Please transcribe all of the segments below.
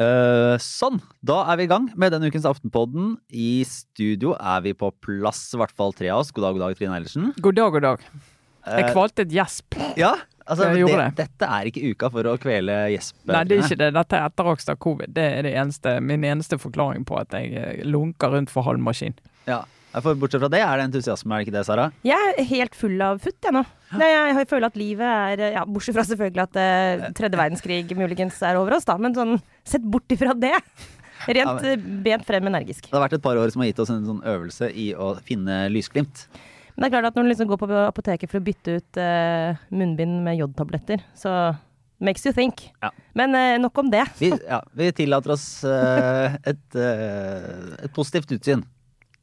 Eh, sånn, da er vi i gang med denne ukens Aftenpodden. I studio er vi på plass, i hvert fall tre av oss. God dag, god dag, Trine Eilertsen. God dag, god dag. Jeg Eh, kvalte et gjesp. ja, altså, det, det. dette er ikke uka for å kvele gjesp. Nei, det er ikke det. Dette er etterakst av covid. Det er det eneste, min eneste forklaring på at jeg eh, lunker rundt for halv maskin. Ja. For bortsett fra det er det entusiasme, er det ikke det, Sara? Jeg er helt full av futt, jeg nå. Jeg, føler at livet er ja, Bortsett fra selvfølgelig at eh, tredje verdenskrig muligens er over oss, da. Men sånn, sett bort ifra det. Ja, Rent men- eh, bent frem energisk. Det har vært et par år som har gitt oss en sånn øvelse i å finne lysglimt. Men det er klart at når du liksom går på apoteket for å bytte ut eh, munnbind med jodtabletter, så makes you think. Ja. Men eh, nok om det. Vi, ja, vi tillater oss eh, et, eh, et positivt utsyn.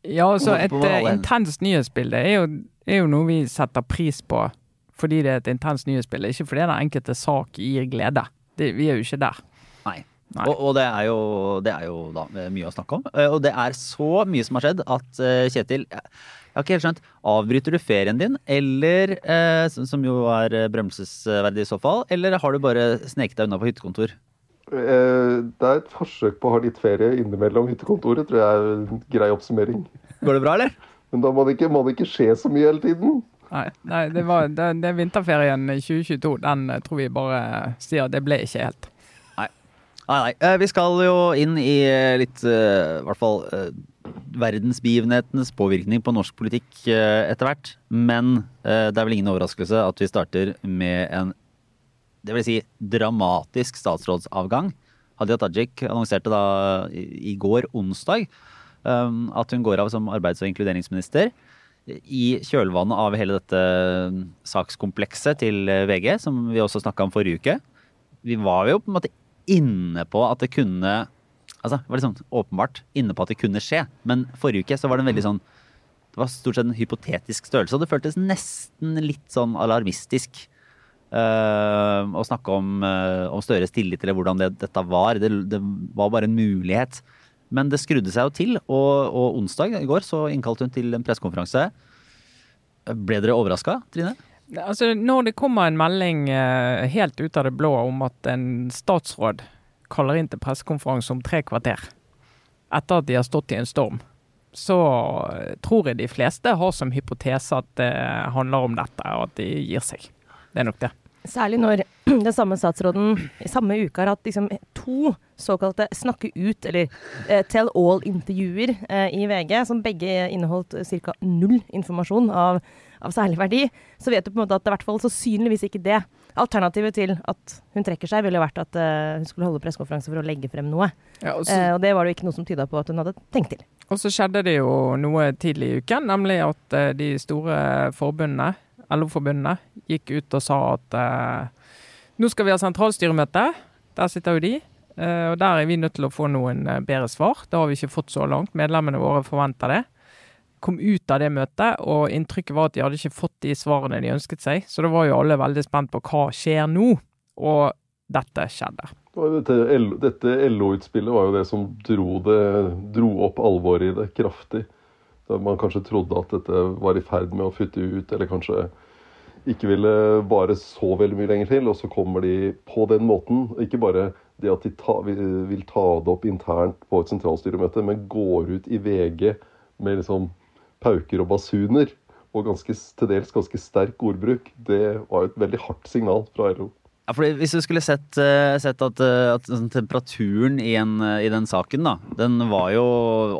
Ja, altså et eh, enden. intenst nyhetsbilde er jo, er jo noe vi setter pris på fordi det er et intenst nyhetsbilde, ikke fordi den enkelte sak gir glede. Det, vi er jo ikke der. Nei. Nei. Og, og det, er jo, det er jo da mye å snakke om. Eh, Og det er så mye som har skjedd at eh, Kjetil Jeg har ikke helt skjønt. Avbryter du ferien din, eller eh, som jo er eh, berømmelsesverdig i så fall, eller har du bare sneket deg unna på hyttekontor? Eh, Det er et forsøk på å ha litt ferie innimellom hyttekontoret, tror jeg er en grei oppsummering. Går det bra, eller? Men da må det ikke, må det ikke skje så mye hele tiden. Nei, nei det, var, det, det er vinterferien 2022. Den eh, tror vi bare sier det ble ikke helt. Nei, nei. nei. Vi skal jo inn i eh, litt, eh, i hvert fall eh, verdensbegivenhetenes påvirkning på norsk politikk eh, etter hvert. Men eh, det er vel ingen overraskelse at vi starter med en det vil si dramatisk statsrådsavgang. Hadia Tajik annonserte da i går, onsdag, um, at hun går av som arbeids- og inkluderingsminister. I kjølvannet av hele dette sakskomplekset til eh, VG, som vi også snakka om forrige uke. Vi var jo på en måte inne på at det kunne Altså, det var liksom åpenbart inne på at det kunne skje. Men forrige uke så var det en veldig sånn Det var stort sett en hypotetisk størrelse, og det føltes nesten litt sånn alarmistisk eh, og snakke om, uh, om Støres tillit, eller hvordan det, dette var. Det, det var bare en mulighet. Men det skrudde seg jo til, og, og onsdag i går så innkalte hun til en pressekonferanse. Ble dere overraska, Trine? Altså, når det kommer en melding uh, helt ut av det blå om at en statsråd kaller inn til pressekonferanse om tre kvarter, etter at de har stått i en storm, så tror jeg de fleste har som hypotese at det handler om dette, og at de gir seg. Det er nok det. Særlig når den samme statsråden i samme uke har hatt liksom to såkalte snakke ut, eller eh, tell all-intervjuer eh, i VG, som begge inneholdt ca. null informasjon av, av særlig verdi, så vet du på en måte at det i hvert fall sannsynligvis ikke det. Alternativet til at hun trekker seg, ville vært at eh, hun skulle holde pressekonferanse for å legge frem noe. Ja, og, så, Eh, og det var det jo ikke noe som tyda på at hun hadde tenkt til. og så skjedde det jo noe tidlig i uken, nemlig at eh, de store forbundene, LO-forbundene, gikk ut og sa at eh, nå skal vi ha sentralstyremøte. Der sitter jo de. Eh, og der er vi nødt til å få noen eh, bedre svar. Det har vi ikke fått så langt. Medlemmene våre forventer det. Kom ut av det møtet, og inntrykket var at de hadde ikke fått de svarene de ønsket seg. Så da var jo alle veldig spent på hva skjer nå. Og dette skjedde. Dette LO-utspillet var jo det som dro, det, dro opp alvoret i det kraftig. Da man kanskje trodde at dette var i ferd med å futte ut, eller kanskje ikke ville vare så veldig mye lenger til. Og så kommer de på den måten. Ikke bare det at de ta, vil, ta det opp internt på et sentralstyremøte, men går ut i VG med liksom pauker og basuner. Og ganske, til dels ganske sterk ordbruk. Det var et veldig hardt signal fra LO. Ja, fordi Hvis du skulle sett, eh, sett at, eh, at sånn temperaturen i, en, eh, i den saken, da, den var jo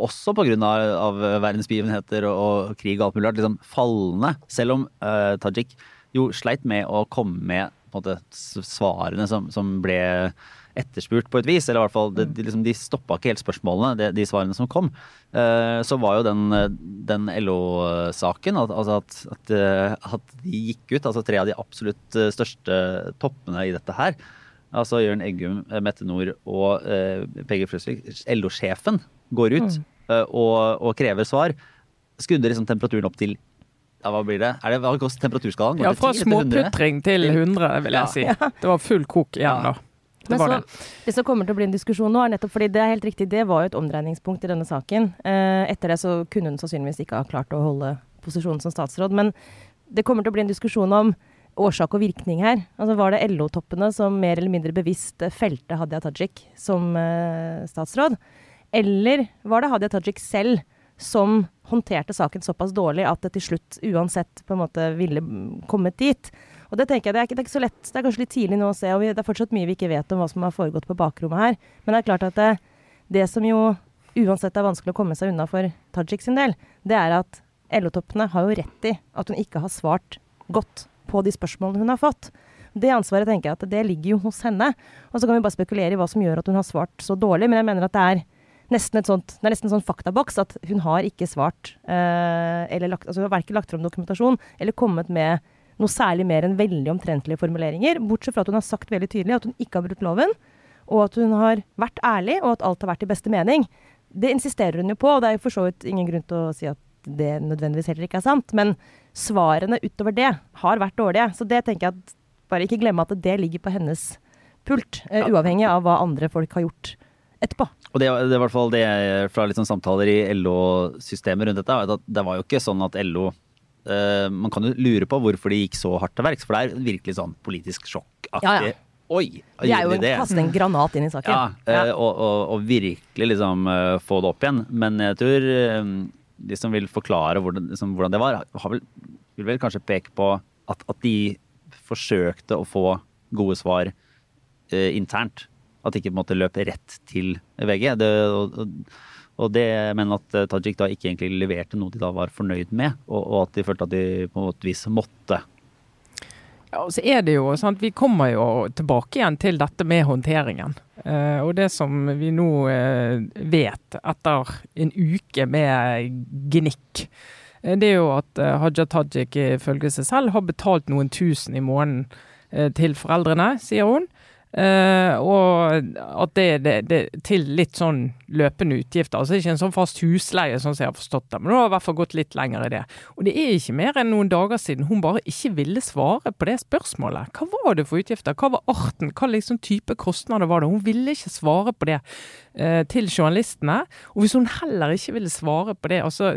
også pga. Av, av verdensbegivenheter og, og krig og alt mulig rart, liksom fallende. Selv om uh, Tajik jo sleit med å komme med på en måte, svarene som, som ble etterspurt på et vis. Eller i hvert fall, de, de, liksom, de stoppa ikke helt spørsmålene, de, de svarene som kom. Eh, så var jo den, den LO-saken, at, altså at, at, eh, at de gikk ut, altså tre av de absolutt eh, største toppene i dette her, altså Jørn Eggum, Mette Nord og uh, Peggy Fløsvik, LO-sjefen, går ut eh, og, og krever svar, skrudde liksom temperaturen opp til ja, hva blir det? Er det hva koster temperaturskalaen? Ja, fra 10 til 100? småputring til 100, vil jeg si. Det var full kok igjen Ja. da. Det var så, det. det som kommer til å bli en diskusjon nå, er nettopp fordi det er helt riktig, det var jo et omdreiningspunkt i denne saken. Eh, etter det så kunne hun sannsynligvis ikke ha klart å holde posisjonen som statsråd. Men det kommer til å bli en diskusjon om årsak og virkning her. Altså Var det LO-toppene som mer eller mindre bevisst felte Hadia Tajik som eh, statsråd? Eller var det Hadia Tajik selv som håndterte saken såpass dårlig at det til slutt uansett på en måte ville kommet dit? Og Det tenker jeg, det er, ikke, det er ikke så lett, det er kanskje litt tidlig nå å se, og vi, det er fortsatt mye vi ikke vet om hva som har foregått på bakrommet her. Men det er klart at det, det som jo uansett er vanskelig å komme seg unna for Tajik sin del, det er at LO-toppene har jo rett i at hun ikke har svart godt på de spørsmålene hun har fått. Det ansvaret tenker jeg at det ligger jo hos henne. Og så kan vi bare spekulere i hva som gjør at hun har svart så dårlig, men jeg mener at det er nesten et sånt, det er nesten en sånn faktaboks at hun har ikke svart eh, eller lagt, altså hun har verken lagt fram dokumentasjon eller kommet med noe særlig mer enn veldig omtrentlige formuleringer, bortsett fra at hun har sagt veldig tydelig at hun ikke har brutt loven, og at hun har vært ærlig, og at alt har vært i beste mening. Det insisterer hun jo på, og det er jo for så vidt ingen grunn til å si at det nødvendigvis heller ikke er sant. Men svarene utover det har vært dårlige. Så det tenker jeg at bare ikke glemme at det ligger på hennes pult, uh, uavhengig av hva andre folk har gjort etterpå. Og det, det er i hvert fall det fra liksom samtaler i LO-systemet rundt dette, at det var jo ikke sånn at LO uh, Man kan jo lure på hvorfor de gikk så hardt til verks, for det er virkelig sånn politisk sjokkaktig. Ja, ja. Oi! De er jo å kaste en granat inn i saken. Ja. Uh, og, og, og, virkelig liksom uh, få det opp igjen. Men jeg tror de som vil forklare hvordan, liksom, hvordan det var, vel, vil vel kanskje peke på at, at, de forsøkte å få gode svar internt. At de ikke på en måte løp rett til VG. Det, og, og det, men at eh, Tajik da ikke egentlig leverte noe de da var fornøyd med, og, og at de følte at de på et vis måtte. Ja, og så er det jo sant, Vi kommer jo tilbake igjen til dette med håndteringen. Eh, og det som vi nå eh, vet etter en uke med gnikk, eh, det er jo at eh, Haja Tajik ifølge seg selv har betalt noen tusen i måneden eh, til foreldrene, sier hun. Uh, og at det, det, til litt sånn løpende utgifter. Altså ikke en sånn fast husleie, sånn som jeg har forstått det, men det har i hvert fall gått litt lenger i det. Og det er ikke mer enn noen dager siden hun bare ikke ville svare på det spørsmålet. Hva var det for utgifter? Hva var arten? Hva liksom type kostnader var det? Hun ville ikke svare på det uh, til journalistene. Og hvis hun heller ikke ville svare på det altså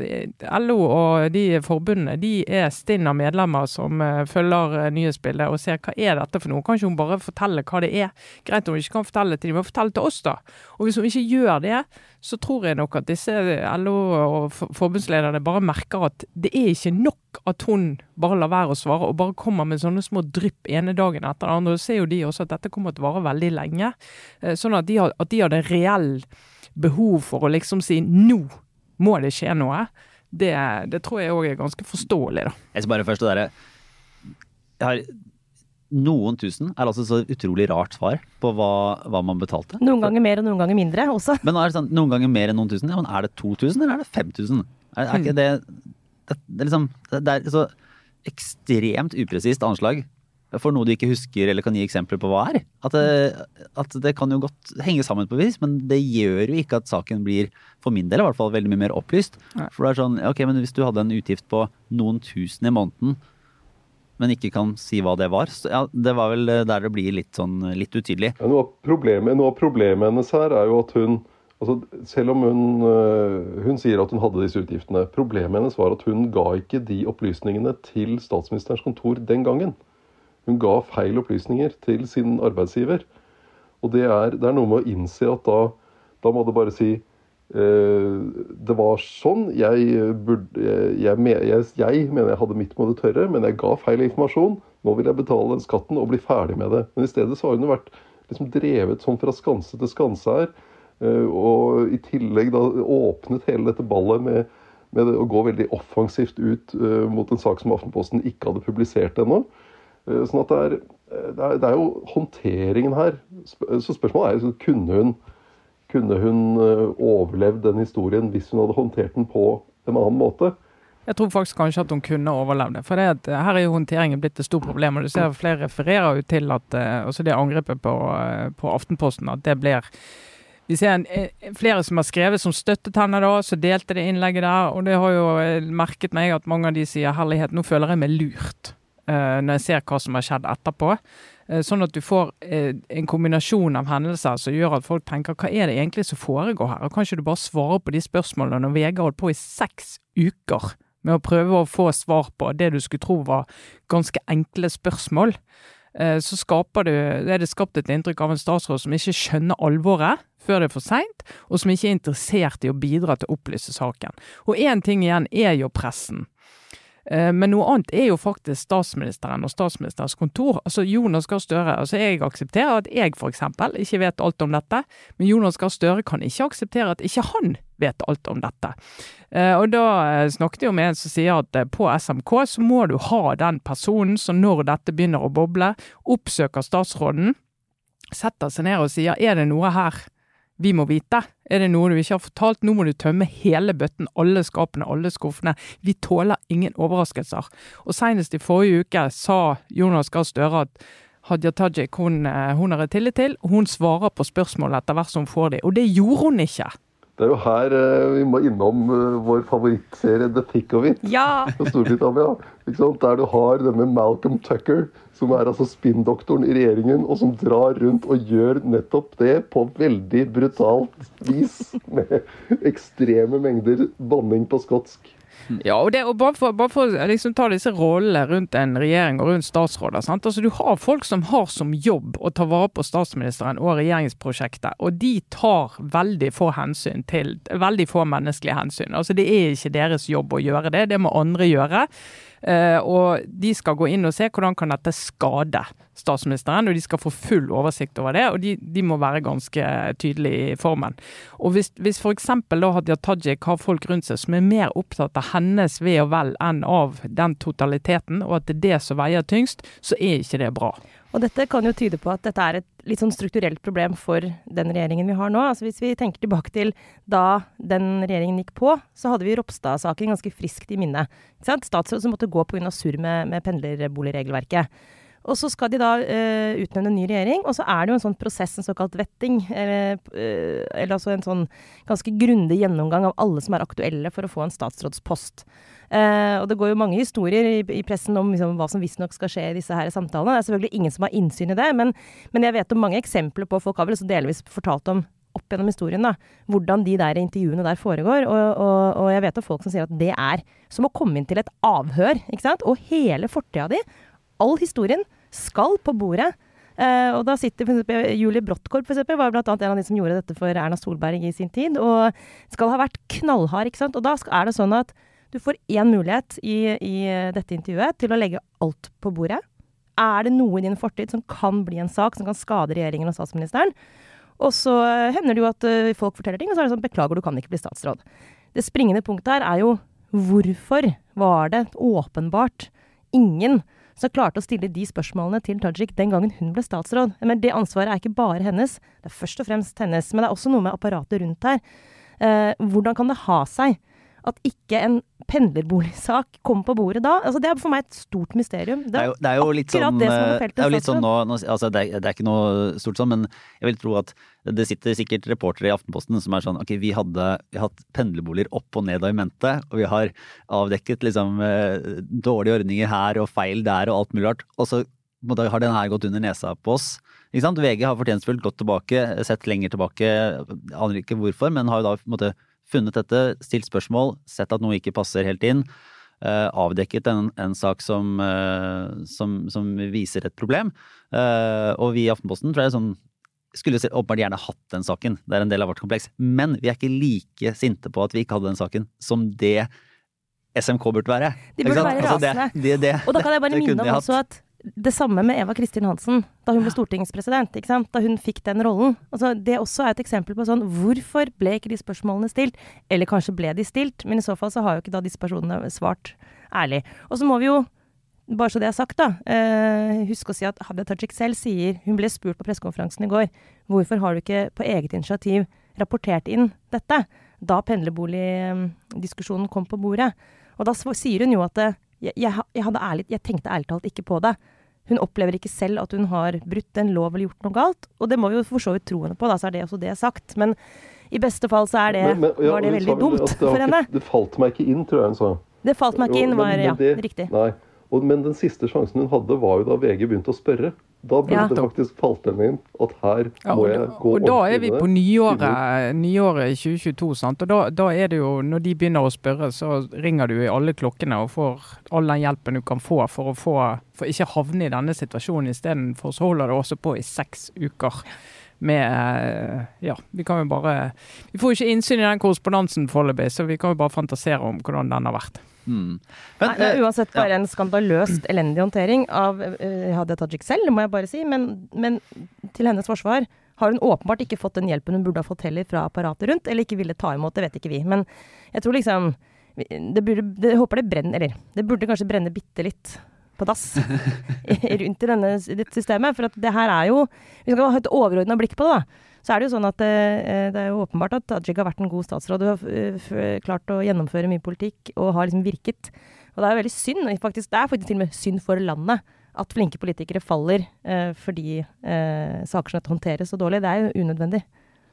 LO og de forbundene de er stinn av medlemmer som uh, følger nyhetsbildet og ser hva er dette for noe. Kan ikke hun bare fortelle hva det er? Greit om hun ikke kan fortelle til dem, men fortelle til oss, da. Og hvis hun ikke gjør det, så tror jeg nok at disse LO- og forbundslederne bare merker at det er ikke nok at hun bare lar være å svare, og bare kommer med sånne små drypp ene dagen etter den andre. Så ser jo de også at dette kommer til å vare veldig lenge. Eh, sånn at de, har, at de hadde reell behov for å liksom si nå må det skje noe. Det, det tror jeg òg er ganske forståelig, da. Jeg skal bare først det der, jeg har noen tusen er altså så utrolig rart svar på hva, hva, man betalte. Noen ganger mer og noen ganger mindre også. Men er det sånn, noen ganger mer enn noen tusen? Ja, men Er det 2000 eller er det 5000? Er, er ikke mm. det, det, det, liksom, det er så ekstremt upresist anslag for noe du ikke husker eller kan gi eksempler på hva er. At det, at det kan jo godt henge sammen på vis, men det gjør jo ikke at saken blir, for min del i hvert fall, veldig mye mer opplyst. For det er sånn, ok, men hvis du hadde en utgift på noen tusen i måneden, men ikke kan si hva det var. Så, ja, det var vel eh, der det blir litt sånn litt utydelig. Ja, noe, av problemet, noe, av problemet, hennes her er jo at hun altså, Selv om hun, eh, hun sier at hun hadde disse utgiftene, problemet hennes var at hun ga ikke de opplysningene til statsministerens kontor den gangen. Hun ga feil opplysninger til sin arbeidsgiver. Og det er, det er noe med å innse at da, da må du bare si Eh, det var sånn. Jeg, burde, jeg, jeg, jeg, mener jeg hadde mitt på det tørre, men jeg ga feil informasjon. Nå vil jeg betale den skatten og bli ferdig med det. Men i stedet så har hun vært liksom drevet sånn fra skanse til skanse her. Eh, og i tillegg da åpnet hele dette ballet med, med å gå veldig offensivt ut mot en sak som Aftenposten ikke hadde publisert ennå. Sånn at det er, det er, det er jo håndteringen her. Så spørsmålet er kunne hun kunne hun eh, overlevd den historien hvis hun hadde håndtert den på en annen måte? Jeg tror faktisk kanskje at hun kunne overlevd det. For det at, her er jo håndteringen blitt et stort problem. og du ser Flere refererer jo til at uh, også det angrepet på, på, Aftenposten, at det blir vi ser en, flere som har skrevet som støttet henne, da, så delte det innlegget der. Og det har jo merket meg at mange av de sier herlighet, nå føler jeg meg lurt. Uh, når jeg ser hva som har skjedd etterpå. Eh, sånn at du får eh, en kombinasjon av hendelser som gjør at folk tenker hva er det egentlig som foregår her? Og Kan ikke du bare svare på de spørsmålene når VG holdt på i seks uker med å prøve å få svar på det du skulle tro var ganske enkle spørsmål, eh, så skaper du, er det skapt et inntrykk av en statsråd som ikke skjønner alvoret før det er for seint, og som ikke er interessert i å bidra til å opplyse saken. Og én ting igjen er jo pressen. Eh, men noe annet er jo faktisk statsministeren og statsministerens kontor. Altså Jonas Gahr Støre. altså Jeg aksepterer at jeg f.eks. ikke vet alt om dette, men Jonas Gahr Støre kan ikke akseptere at ikke han vet alt om dette. Eh, og da eh, snakket jeg med en som sier at på SMK så må du ha den personen som når dette begynner å boble, oppsøker statsråden, setter seg ned og sier er det noe her vi må vite. Er det noe du ikke har fortalt? Nå må du tømme hele bøtten, alle skapene, alle skuffene. Vi tåler ingen overraskelser. Og senest i forrige uke sa Jonas Gahr Støre at Hadia Tajik hun, eh, hun har tillit til, og hun svarer på spørsmål etter hvert som hun får de. Og det gjorde hun ikke. Det er jo her eh, vi må innom eh, vår favorittserie The Thick of It Ja! Storbritannia. Der du har denne Malcolm Tucker, som er altså spinndoktoren i regjeringen, og som drar rundt og gjør nettopp det på veldig brutalt vis. Med ekstreme mengder banning på skotsk. Ja, og, det, og bare for, bare for å liksom ta disse rollene rundt en regjering og rundt statsråder. sant? Altså, Du har folk som har som jobb å ta vare på statsministeren og regjeringsprosjektet, og de tar veldig få hensyn til, veldig få menneskelige hensyn. Altså, Det er ikke deres jobb å gjøre det, det må andre gjøre. Uh, og de skal gå inn og se hvordan kan dette skade statsministeren, og de skal få full oversikt over det. Og de, de må være ganske tydelige i formen. Og hvis, hvis f.eks. Hadia Tajik har folk rundt seg som er mer opptatt av hennes ve og vel enn av den totaliteten, og at det er det som veier tyngst, så er ikke det bra. Og dette kan jo tyde på at dette er et litt sånn strukturelt problem for den regjeringen vi har nå. Altså Hvis vi tenker tilbake til da den regjeringen gikk på, så hadde vi Ropstad-saken ganske friskt i minne. Statsråd som måtte gå pga. surr med, med pendlerboligregelverket. Og så skal de da uh, utnevne en ny regjering, og så er det jo en sånn prosess, en såkalt vetting. Eller, uh, eller altså en sånn ganske grundig gjennomgang av alle som er aktuelle for å få en statsrådspost. Uh, og det går jo mange historier i, i pressen om liksom, hva som visstnok skal skje i disse her samtalene. Det er selvfølgelig ingen som har innsyn i det, men, men jeg vet om mange eksempler på Folk har vel delvis fortalt om opp gjennom historien, da, hvordan de der intervjuene der foregår. Og, og, og jeg vet om folk som sier at det er som å komme inn til et avhør, ikke sant. Og hele fortida di all historien skal på bordet. Uh, og da sitter eksempel, Julie Brottkorp for eksempel, var blant annet en av de som gjorde dette for Erna Solberg i sin tid. Og skal ha vært knallhard. ikke sant? Og da er det sånn at du får én mulighet i, i dette intervjuet til å legge alt på bordet. Er det noe i din fortid som kan bli en sak som kan skade regjeringen og statsministeren? Og så hender det jo at uh, folk forteller ting, og så er det sånn Beklager, du kan ikke bli statsråd. Det springende punktet her er jo hvorfor var det åpenbart ingen som klarte å stille de spørsmålene til Tajik den gangen hun ble statsråd. Men det ansvaret er ikke bare hennes, det er først og fremst hennes. Men det er også noe med apparatet rundt her. Eh, hvordan kan det ha seg at ikke en pendlerboligsak kom på bordet da? Altså, det er for meg et stort mysterium. Det er, jo, det er jo, litt sånn, det, det er jo litt sånn nå, nå altså det, er, det, er, ikke noe stort sånn, men jeg vil tro at det sitter sikkert reportere i Aftenposten som er sånn ok, vi, hadde, vi har hatt pendlerboliger opp og ned av i mente, og vi har avdekket liksom eh, dårlige ordninger her og feil der og alt mulig rart. Og så har den her gått under nesa på oss. VG har fortjenstfullt gått tilbake, sett lenger tilbake, aner ikke hvorfor, men har jo da måtte, funnet dette, stilt spørsmål, sett at noe ikke passer helt inn. Uh, avdekket en, en sak som, uh, som, som, viser et problem. Uh, og vi i Aftenposten tror jeg sånn, skulle åpenbart gjerne hatt den saken. Det er en del av vårt kompleks. Men vi er ikke like sinte på at vi ikke hadde den saken, som det SMK burde være. De burde være rasende. Altså det, det, og da kan jeg bare minne om også at det samme med Eva Kristin Hansen da hun ble stortingspresident. ikke sant? Da hun fikk den rollen. Altså, det også er et eksempel på sånn Hvorfor ble ikke de spørsmålene stilt? Eller kanskje ble de stilt, men i så fall så har jo ikke da disse personene svart ærlig. Og så må vi jo, bare så det er sagt, da, eh, huske å si at Hadia Tajik selv sier Hun ble spurt på pressekonferansen i går hvorfor har du ikke på eget initiativ rapportert inn dette da pendlerboligdiskusjonen kom på bordet. Og da sier hun jo at det, jeg, jeg, jeg, ærlig, jeg, tenkte ærlig talt ikke på det. Hun opplever ikke selv at hun har brutt en lov eller gjort noe galt. Og det må vi jo for så vidt tro henne på, da, så er det også det sagt. Men i beste fall så er det, men, men, ja, var det veldig dumt det for henne. Det falt meg ikke inn, tror jeg hun sa. Det falt meg ikke inn, var men, det, riktig. Nei. Og, men den siste sjansen hun hadde, var jo da VG begynte å spørre. Da burde Ja. det faktisk falt dem inn at her Ja, må jeg da, gå og da er vi på nyåret, nyåret 2022, sant? og da, da er det jo, når de begynner å spørre, så ringer du i alle klokkene og får all den hjelpen du kan få for å få, for ikke havne i denne situasjonen istedenfor, så holder det også på i seks uker. Med eh, Ja, vi kan jo bare Vi får jo ikke innsyn i den korrespondansen foreløpig, så vi kan jo bare fantasere om hvordan den har vært. Mm. Nei, Men, er eh, uansett bare en skandaløst elendig håndtering av uh, Hadia Tajik selv, må jeg bare si. Men, men til hennes forsvar har hun åpenbart ikke fått den hjelpen hun burde ha fått heller fra apparatet rundt, eller ikke ville ta imot, det vet ikke vi. Men jeg tror liksom det burde, det, håper det brenner, eller det burde kanskje brenne bitte litt på dass rundt i denne, dette systemet. For at det her er jo Vi skal ha et overordna blikk på det, da. Så er det jo sånn at det, det er jo åpenbart at Tajik har vært en god statsråd Du har eh, klart å gjennomføre mye politikk og har liksom virket. Og det er jo veldig synd, faktisk, det er faktisk til og med synd for landet, at flinke politikere faller eh, fordi eh, saker som dette håndteres så dårlig. Det er jo unødvendig.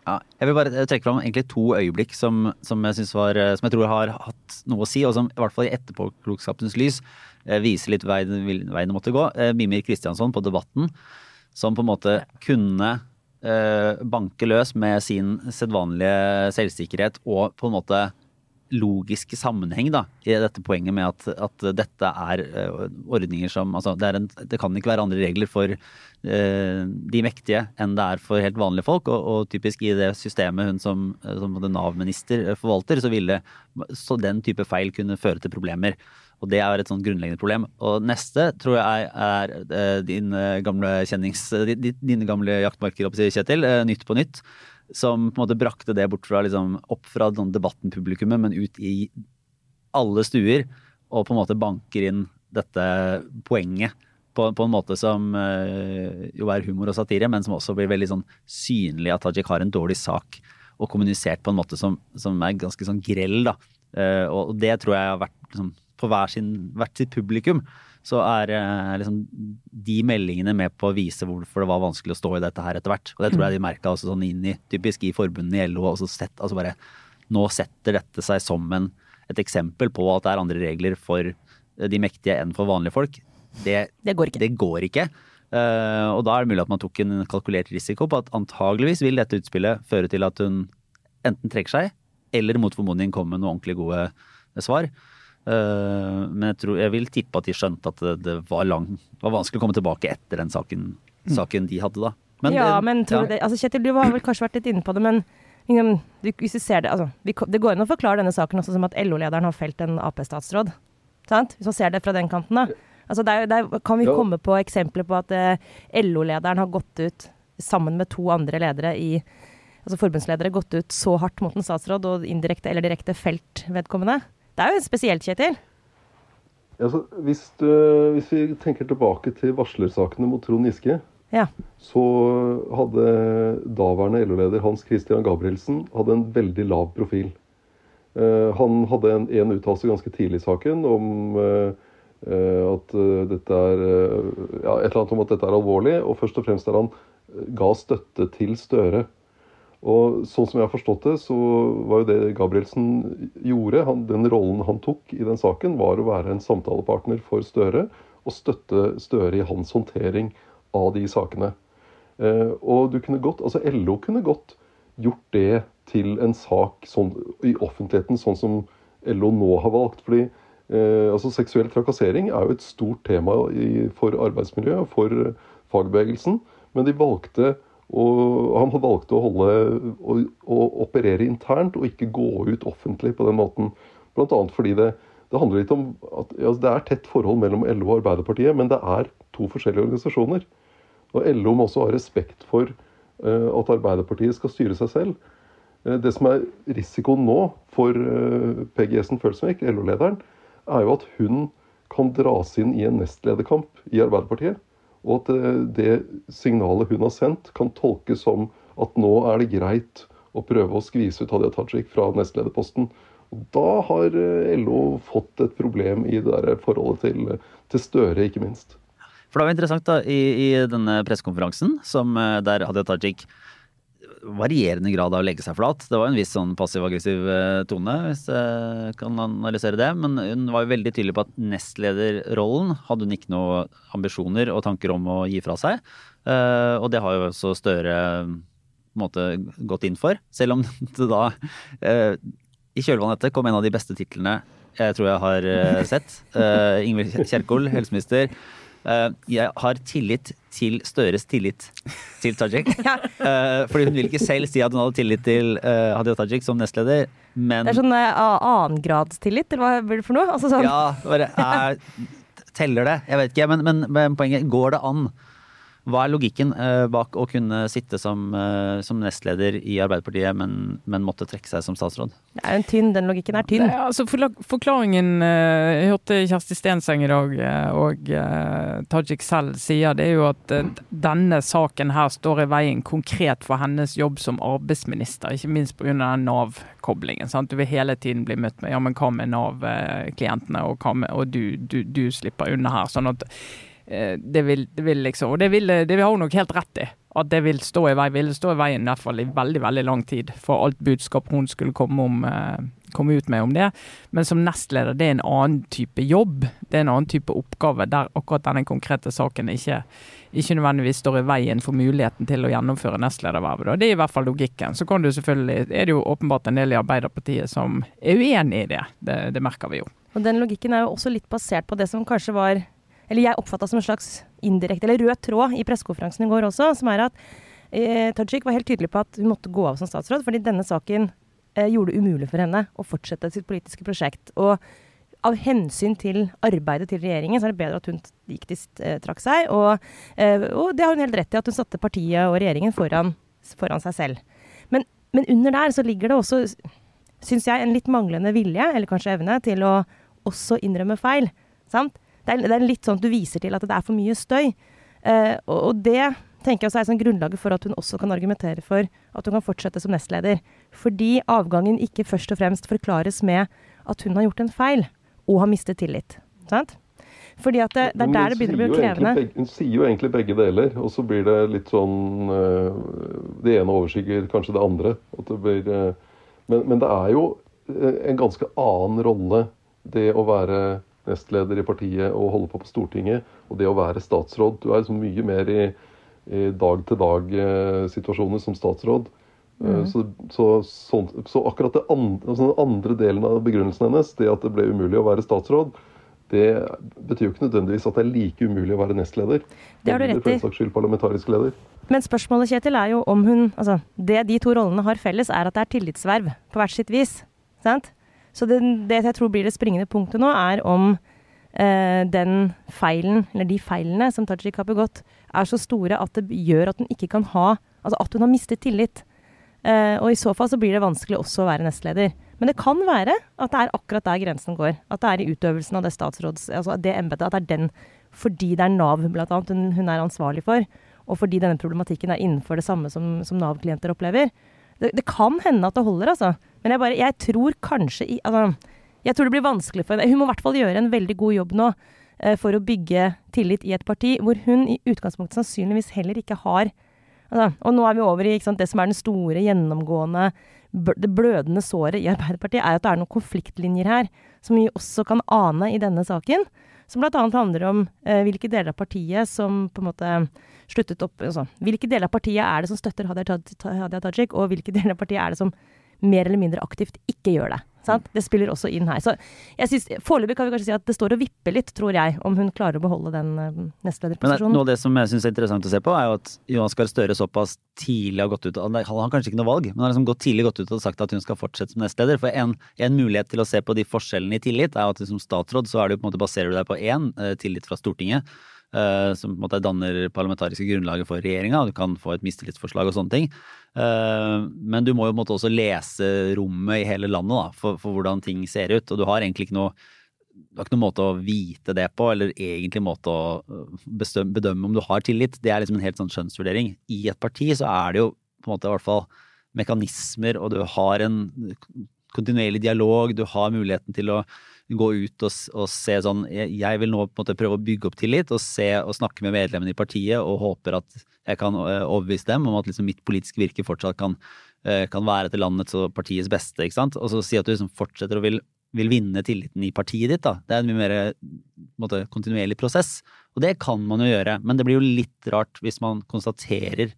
Ja, jeg vil bare eh, trekke fram egentlig to øyeblikk som, som, jeg var, eh, som jeg tror har hatt noe å si, og som i hvert fall i etterpåklokskapens lys eh, viser litt veien, veien det måtte gå. Eh, Mimir Kristiansson på Debatten, som på en måte kunne eh, banke løs med sin sedvanlige selvsikkerhet og på en måte logiske sammenheng da, i dette poenget med at, at dette er eh, ordninger som altså det, en, det kan ikke være andre regler for uh, de mektige enn det er for helt vanlige folk. Og, og typisk i det systemet hun som, eh, som Nav-minister eh, forvalter, så ville så den type feil kunne føre til problemer. Og det er et sånn grunnleggende problem. Og neste tror jeg er, er din eh, gamle kjennings... eh, Dine gamle jaktmarker, Kjetil. eh, Nytt på nytt som på en måte brakte det bort fra liksom, opp fra sånn debatten-publikummet, men ut i alle stuer, og på en måte banker inn dette poenget på, på en måte som eh, jo er humor og satire, men som også blir veldig sånn synlig at Tajik har en dårlig sak, og kommunisert på en måte som, som er ganske sånn grell, da. Eh, og det tror jeg har vært liksom, på hver sin, hvert sitt publikum. Så er eh, liksom de meldingene med på å vise hvorfor det var vanskelig å stå i dette her etter hvert. Og det tror jeg de merka også sånn inn i typisk i forbundene i LO. Og så sett, altså bare, nå setter dette seg som en, et eksempel på at det er andre regler for eh, de mektige enn for vanlige folk. Det, Det går ikke. det går ikke. Uh, og da er det mulig at man tok en kalkulert risiko på at antageligvis vil dette utspillet føre til at hun enten trekker seg, eller mot formodning kommer med noen ordentlig gode svar. Eh, men jeg, tror, jeg vil tippe at de skjønte at det, det, var, lang, det var vanskelig å komme tilbake etter den saken, saken de hadde da. ja, det- men tror ja. det Altså Kjetil, du har vel kanskje vært litt inne på det, men liksom, du, hvis du ser det altså, vi, Det går an å forklare denne saken også som at LO-lederen har felt en Ap-statsråd. Sant? Hvis man ser det fra den kanten, da. Altså, der, der kan vi jo. komme på eksempler på at eh, LO-lederen har gått ut sammen med to andre ledere i Altså forbundsledere gått ut så hardt mot en statsråd og indirekte eller direkte felt vedkommende. Det er jo spesielt, Kjetil. Altså, hvis, du, hvis vi tenker tilbake til varslersakene mot Trond Giske, Ja. så hadde daværende LO-leder Hans Christian Gabrielsen hadde en veldig lav profil. Uh, han hadde en, en uttalelse ganske tidlig i saken om uh, eh, at eh, dette er eh, ja, et eller annet om at dette er alvorlig, og først og fremst der han eh, ga støtte til Støre. Og sånn som jeg har forstått det, så var jo det Gabrielsen gjorde, han, den rollen han tok i den saken, var å være en samtalepartner for Støre og støtte Støre i hans håndtering av de sakene. Eh, og du kunne godt, altså LO kunne godt gjort det til en sak sånn, i offentligheten, sånn som LO nå har valgt. fordi eh, altså Seksuell trakassering er jo et stort tema i, for arbeidsmiljøet og for fagbevegelsen. Men de valgte og han valgte å holde å, å operere internt og ikke gå ut offentlig på den måten. Annet fordi det, det handler litt om at ja, det er tett forhold mellom LO og Arbeiderpartiet, men det er to forskjellige organisasjoner. Og LO må også ha respekt for uh, at Arbeiderpartiet skal styre seg selv. Uh, det som er risikoen nå for uh, PGS-en Følsvik, LO-lederen, er jo at hun kan dras inn i en nestlederkamp i Arbeiderpartiet. Og at eh, det signalet hun har sendt, kan tolkes som at nå er det greit å prøve å skvise ut Hadia Tajik fra nestlederposten. Og da har eh, LO fått et problem i det der forholdet til, til Støre, ikke minst. For det var interessant da, i, i denne pressekonferansen eh, der Hadia Tajik varierende grad av å legge seg flat. Det var en viss sånn passiv-aggressiv eh, tone, hvis jeg kan analysere det. Men hun var jo veldig tydelig på at nestlederrollen hadde hun ikke noen ambisjoner og tanker om å gi fra seg. Eh, og det har jo også Støre måte gått inn for. Selv om det da eh, i kjølvannet etter kom en av de beste titlene jeg tror jeg har sett. Ingvild Kjerkol, helseminister jeg har tillit til Støres tillit til Tajik. uh, fordi hun vil ikke selv si at hun hadde tillit til uh, Hadia Tajik som nestleder, men Det er sånn annengradstillit, eller hva blir det for noe? Altså sånn. Ja, bare er, Teller det? Jeg vet ikke, men, men, men poenget Går det an hva er logikken uh, bak å kunne sitte som, uh, som nestleder i Arbeiderpartiet, men, men, måtte trekke seg som statsråd? Det er en tynn, Den logikken er tynn. Er, altså forklaringen uh, Jeg hørte Kjersti Stenseng i dag, og Tajik selv sier det er jo at denne saken her står i veien konkret for hennes jobb som arbeidsminister, ikke minst pga. Nav-koblingen. Du vil hele tiden bli møtt med ja, men hva med Nav-klientene, og, og du, du, du slipper unna her. sånn at Eh, det vil, det vil, liksom Og det, vil, det har hun nok helt rett i. At det vil stå i vei, ville stå i veien i hvert fall i veldig veldig lang tid for alt budskap hun skulle komme, om, eh, komme ut med om det. Men som nestleder, det er en annen type jobb. Det er en annen type oppgave der akkurat denne konkrete saken ikke, ikke nødvendigvis står i veien for muligheten til å gjennomføre nestledervervet. Det er i hvert fall logikken. Så kan du selvfølgelig, er det jo åpenbart en del i Arbeiderpartiet som er uenig i det. Det, det merker vi jo. Og Den logikken er jo også litt basert på det som kanskje var eller jeg oppfatta som en slags indirekte, eller rød tråd i pressekonferansen i går også, som er at eh, Tajik var helt tydelig på at hun måtte gå av som statsråd, fordi denne saken eh, gjorde det umulig for henne å fortsette sitt politiske prosjekt. Og av hensyn til arbeidet til regjeringen, så er det bedre at hun gikk til, eh, trakk seg. Og, eh, og, det har hun helt rett i, at hun satte partiet og regjeringen foran, foran seg selv. Men, men, under der så ligger det også, syns jeg, en litt manglende vilje, eller kanskje evne, til å også innrømme feil. Sant? Det er, det er, litt sånn at du viser til at det er for mye støy. Eh, og, og, det tenker jeg også er sånn grunnlaget for at hun også kan argumentere for at hun kan fortsette som nestleder. Fordi avgangen ikke først og fremst forklares med at hun har gjort en feil og har mistet tillit. Sant? Fordi at det, det er der det begynner å bli krevende. Begge, hun sier jo egentlig begge deler, og så blir det litt sånn uh, Det ene overskygger kanskje det andre. Det blir, uh, men, men, det er jo en ganske annen rolle, det å være nestleder i partiet og holde på på Stortinget. Og det å være statsråd. Du er liksom mye mer i, i dag-til-dag-situasjoner som statsråd. Mm. Så, så, så, så, akkurat andre, altså den andre delen av begrunnelsen hennes, det at det ble umulig å være statsråd, det betyr jo ikke nødvendigvis at det er like umulig å være nestleder. Det har du rett i. For en saks Skyld, parlamentarisk leder. Men spørsmålet Kjetil, er jo om hun altså, Det de to rollene har felles, er at det er tillitsverv på hvert sitt vis. Sant? Så det, det, jeg tror blir det springende punktet nå, er om eh, den feilen, eller de feilene som Tajik har begått, er så store at det gjør at hun ikke kan ha Altså at hun har mistet tillit. Eh, og i så fall så blir det vanskelig også å være nestleder. Men det kan være at det er akkurat der grensen går. At det er i utøvelsen av det statsråds... Altså det embetet. At det er den fordi det er Nav blant annet hun, hun er ansvarlig for, og fordi denne problematikken er innenfor det samme som, som Nav-klienter opplever. Det, det, kan hende at det holder, altså. Men jeg, bare, jeg tror kanskje i, altså, Jeg tror det blir vanskelig for henne. Hun må i hvert fall gjøre en veldig god jobb nå eh, for å bygge tillit i et parti hvor hun i utgangspunktet sannsynligvis heller ikke har altså, Og nå er vi over i sant, det som er den store, gjennomgående det blødende såret i Arbeiderpartiet, er at det er noen konfliktlinjer her som vi også kan ane i denne saken. Som bl.a. handler om eh, hvilke deler av partiet som på en måte sluttet opp altså, Hvilke deler av partiet er det som støtter Hadia Tajik, og hvilke deler av partiet er det som mer eller mindre aktivt ikke gjør det. Sant? Det spiller også inn her. Så jeg synes, Foreløpig kan vi kanskje si at det står og vipper litt, tror jeg, om hun klarer å beholde den uh, nestlederposisjonen. Noe av det som jeg syns er interessant å se på, er jo at Jonas Gahr Støre såpass tidlig har gått ut Han har kanskje ikke noe valg, men har liksom gått tidlig gått ut og sagt at hun skal fortsette som nestleder. For en, en mulighet til å se på de forskjellene i tillit, er at som statsråd så er det jo på en måte baserer du deg på én, uh, tillit fra Stortinget. Uh, som på en måte danner parlamentariske grunnlaget for regjeringa. Du kan få et mistillitsforslag og sånne ting. Uh, men du må jo på en måte også lese rommet i hele landet da, for, for, hvordan ting ser ut. Og du har egentlig ikke noe, du har ikke noen måte å vite det på, eller egentlig måte å øh, bedømme om du har tillit. Det er liksom en helt sånn skjønnsvurdering. I et parti så er det jo på en måte i hvert fall mekanismer, og du har en kontinuerlig dialog, du har muligheten til å gå ut og, og se sånn Jeg vil nå på en måte prøve å bygge opp tillit og se og snakke med medlemmene i partiet og håper at jeg kan eh, overbevise dem om at liksom mitt politiske virke fortsatt kan, eh, kan være til landets og partiets beste. ikke sant? Og så si at du liksom fortsetter og vil, vil vinne tilliten i partiet ditt. da. Det er en mye mer måte, kontinuerlig prosess. Og det kan man jo gjøre, men det blir jo litt rart hvis man konstaterer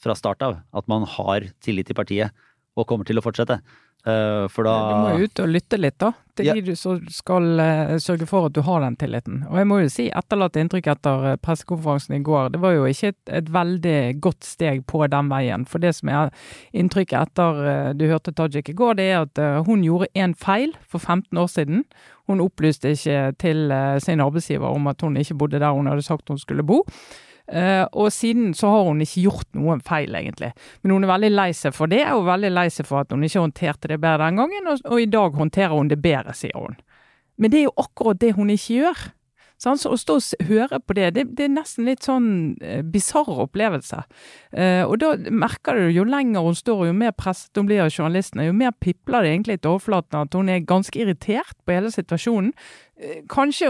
fra start av at man har tillit til partiet og kommer til å fortsette. Uh, for da Du må jo ut og lytte litt, da. Til ja. de du skal uh, sørge for at du har den tilliten. Og jeg må jo si, etterlatt inntrykk etter uh, pressekonferansen i går, det var jo ikke et, et, veldig godt steg på den veien. For det som er inntrykket etter du hørte Tajik i går, det er at hun gjorde en feil for 15 år siden. Hun opplyste ikke til sin arbeidsgiver om at hun ikke bodde der hun hadde sagt hun skulle bo. Uh, og siden så har hun ikke gjort noen feil, egentlig. Men hun er veldig lei seg for det, og veldig lei seg for at hun ikke håndterte det bedre den gangen, og, og i dag håndterer hun det bedre, sier hun. Men det er jo akkurat det hun ikke gjør. Sånn, så å stå og høre på det, det, det er nesten litt sånn eh, bisarr opplevelse. Eh, og da merker du jo lenger hun står, jo mer presset hun blir av journalistene, jo mer pipler det egentlig til overflaten at hun er ganske irritert på hele situasjonen. Eh, kanskje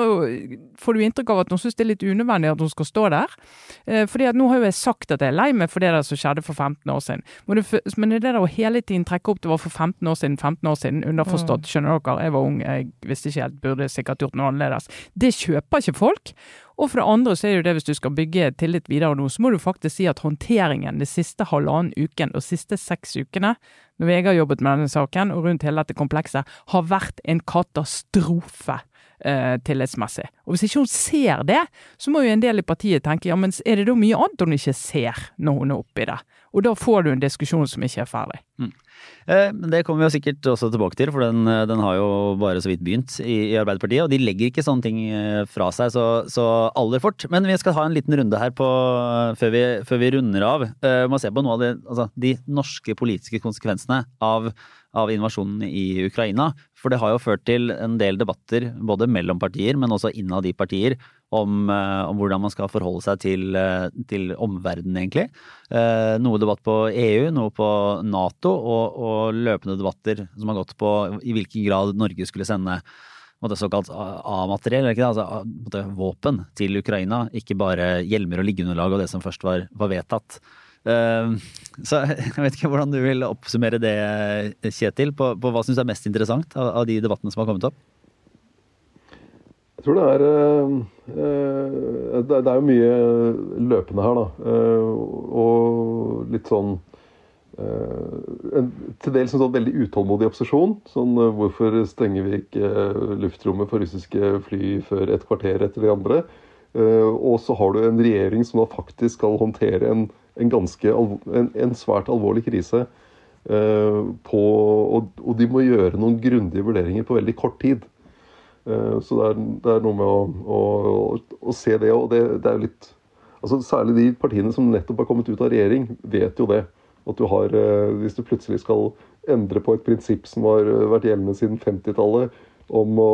får du inntrykk av at hun syns det er litt unødvendig at hun skal stå der. Eh, fordi at nå har jo jeg sagt at jeg er lei meg for det der som skjedde for 15 år siden. Men det, er det der å hele tiden trekke opp det var for 15 år siden, 15 år siden, underforstått, mm. skjønner dere, jeg var ung, jeg visste ikke helt, burde sikkert gjort noe annerledes. Det kjøper ikke folk. Og for det andre så er det jo det hvis du skal bygge tillit videre nå, så må du faktisk si at håndteringen de siste halvannen uken og siste seks ukene, når jeg har jobbet med denne saken og rundt hele dette komplekset, har vært en katastrofe eh, tillitsmessig. Og Hvis ikke hun ser det, så må jo en del i partiet tenke ja, men er det da mye annet hun ikke ser når hun er oppi det? Og da får du en diskusjon som ikke er ferdig. Mm. Eh, det kommer vi jo sikkert også tilbake til, for den, den har jo bare så vidt begynt i, i, Arbeiderpartiet. Og de legger ikke sånne ting eh, fra seg så, så aller fort. Men vi skal ha en liten runde her på, før, vi, før vi runder av. Vi må se på noe av det, altså, de norske politiske konsekvensene av av invasjonen i Ukraina. For det har jo ført til en del debatter både mellom partier, men også innad i partier, om, eh, om hvordan man skal forholde seg til, eh, til omverdenen, egentlig. Eh, noe debatt på EU, noe på Nato, og, og løpende debatter som har gått på i hvilken grad Norge skulle sende såkalt A-materiell, altså våpen til Ukraina. Ikke bare hjelmer og liggeunderlag og det som først var, var vedtatt. Ehm, så jeg vet ikke hvordan du vil oppsummere det, Kjetil, på, på hva syns er mest interessant av, av, de debattene som har kommet opp? Jeg tror det er uh, Det er jo mye løpende her, da. Uh, og litt sånn en, Til dels en sånn veldig utålmodig opposisjon. Sånn hvorfor stenger vi ikke luftrommet for russiske fly før et kvarter etter de andre? og så har du en regjering som da faktisk skal håndtere en en, ganske, en, en svært alvorlig krise. Uh, på, og, og, de må gjøre noen grundige vurderinger på veldig kort tid. Uh, så det er, det er, noe med å, å, å se det, og det, det er litt altså Særlig de partiene som nettopp har kommet ut av regjering, vet jo det. At du har, uh, Hvis du plutselig skal endre på et prinsipp som har vært gjeldende siden 50-tallet, om å,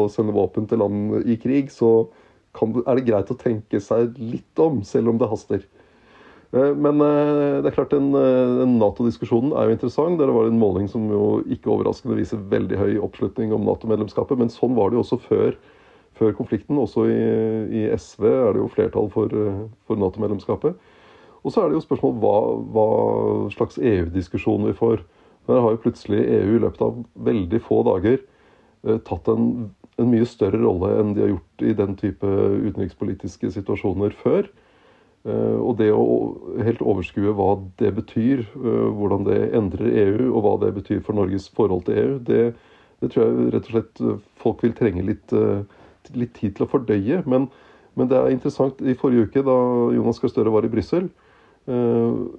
å, sende våpen til land i krig, så kan, er det greit å tenke seg litt om, selv om det haster. Eh, men eh, det er klart den, eh, den Nato-diskusjonen er jo interessant. Det var en måling som jo ikke overraskende viser veldig høy oppslutning om Nato-medlemskapet. Men sånn var det jo også før, før konflikten. Også i, i, SV er det jo flertall for, for Nato-medlemskapet. Og så er det jo spørsmål hva, hva slags EU-diskusjon vi får. Der har jo plutselig EU i løpet av veldig få dager tatt en, en mye større rolle enn de har gjort i den type utenrikspolitiske situasjoner før. Eh, og det å helt overskue hva det betyr, eh, hvordan det endrer EU, og hva det betyr for Norges forhold til EU, det, det tror jeg rett og slett eh, folk vil trenge litt, litt tid til å fordøye. Men, men, det er interessant. I forrige uke, da Jonas Gahr Støre var i Brussel, og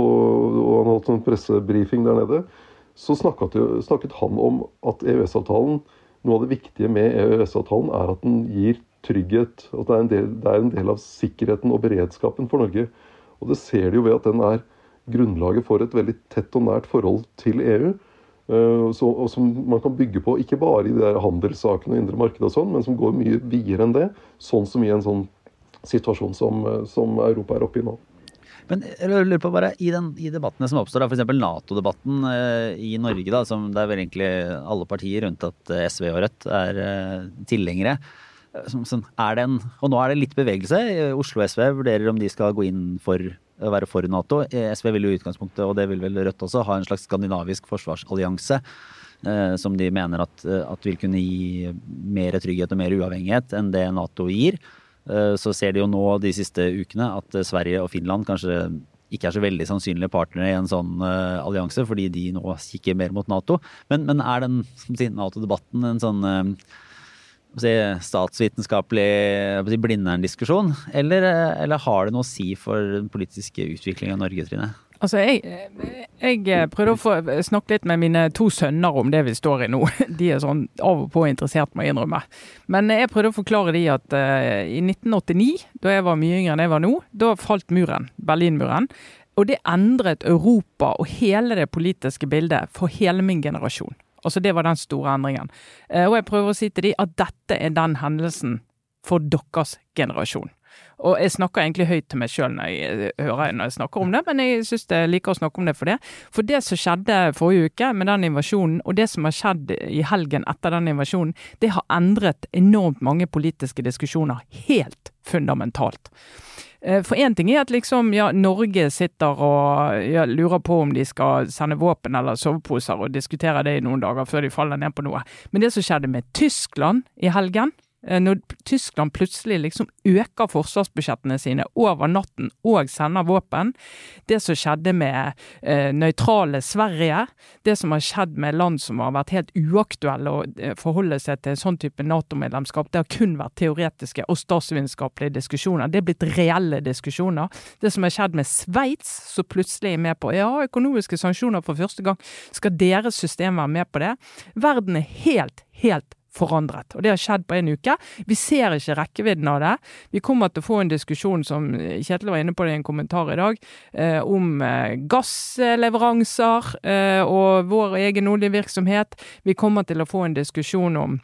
han holdt en pressebrifing der nede, så snakket, snakket han om at EØS-avtalen Noe av det viktige med EØS-avtalen er at den gir trygghet. At det er, del, det er, en del, av sikkerheten og beredskapen for Norge. Og det ser de jo ved at den er grunnlaget for et veldig tett og nært forhold til EU. Uh, så, og som man kan bygge på ikke bare i de der handelssakene og indre marked, og sånn, men som går mye videre enn det. Sånn som i en sånn situasjon som, som Europa er oppe i nå. Men jeg lurer på bare, i, den, i debattene som oppstår, f.eks. Nato-debatten eh, i Norge, da, som det er vel egentlig alle partier rundt at eh, SV og Rødt er eh, tilhengere. Eh, er det en, og nå er det litt bevegelse. Oslo SV vurderer om de skal gå inn for å være for Nato. Eh, SV vil jo i utgangspunktet, og det vil vel Rødt også, ha en slags skandinavisk forsvarsallianse. Eh, som de mener at, at, vil kunne gi mer trygghet og mer uavhengighet enn det Nato gir. Eh, så ser de jo nå de siste ukene at Sverige og Finland kanskje ikke er så veldig sannsynlige partnere i en sånn allianse, fordi de nå kikker mer mot Nato. Men, men er den Nato-debatten en sånn si, statsvitenskapelig Blindern-diskusjon, eller, eller, har det noe å si for den politiske utviklingen av Norge, Trine? Altså, jeg, jeg, eh, prøvde å få snakke litt med mine to sønner om det vi står i nå. De er sånn av og på interessert, må jeg innrømme. Men jeg prøvde å forklare de at uh, i 1989, da jeg var mye yngre enn jeg var nå, da falt muren. Berlinmuren. Og det endret Europa og hele det politiske bildet for hele min generasjon. Altså Det var den store endringen. Uh, og jeg prøver å si til de at dette er den hendelsen for deres generasjon. Og jeg snakker egentlig høyt til meg sjøl når jeg eh, hører når jeg snakker om det, men jeg syns jeg liker å snakke om det for det. For det som skjedde forrige uke med den invasjonen, og det som har skjedd i helgen etter den invasjonen, det har endret enormt mange politiske diskusjoner helt fundamentalt. Eh, for én ting er at liksom, ja, Norge sitter og ja, lurer på om de skal sende våpen eller soveposer, og diskuterer det i noen dager før de faller ned på noe. Men det som skjedde med Tyskland i helgen, når Tyskland plutselig liksom øker forsvarsbudsjettene sine over natten og sender våpen, det som skjedde med eh, nøytrale Sverige, det som har skjedd med land som har vært helt uaktuelle å eh, forholde seg til en sånn type Nato-medlemskap, det har kun vært teoretiske og statsvitenskapelige diskusjoner. Det er blitt reelle diskusjoner. Det som har skjedd med Sveits, som plutselig er med på ja, økonomiske sanksjoner for første gang, skal deres system være med på det? Verden er helt, helt forandret. Og det har skjedd på en uke. Vi ser ikke rekkevidden av det. Vi kommer til å få en diskusjon, som Kjetil var inne på det i en kommentar i dag, eh, om eh, gassleveranser eh, og vår egen oljevirksomhet. Vi kommer til å få en diskusjon om